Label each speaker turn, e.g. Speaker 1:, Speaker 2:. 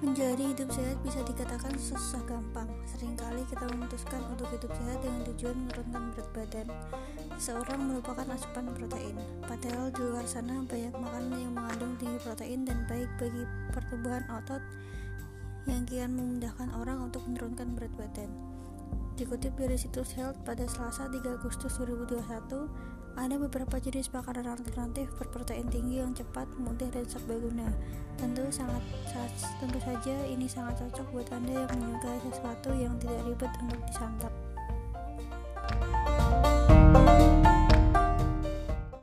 Speaker 1: Menjalani hidup sehat bisa dikatakan susah gampang. Seringkali kita memutuskan untuk hidup sehat dengan tujuan menurunkan berat badan. Seseorang melupakan asupan protein. Padahal di luar sana banyak makanan yang mengandung tinggi protein dan baik bagi pertumbuhan otot yang kian memudahkan orang untuk menurunkan berat badan. Dikutip dari situs Health pada Selasa 3 Agustus 2021, ada beberapa jenis makanan alternatif berprotein tinggi yang cepat, mudah, dan serbaguna. Tentu sangat tentu saja ini sangat cocok buat Anda yang menyukai sesuatu yang tidak ribet untuk disantap.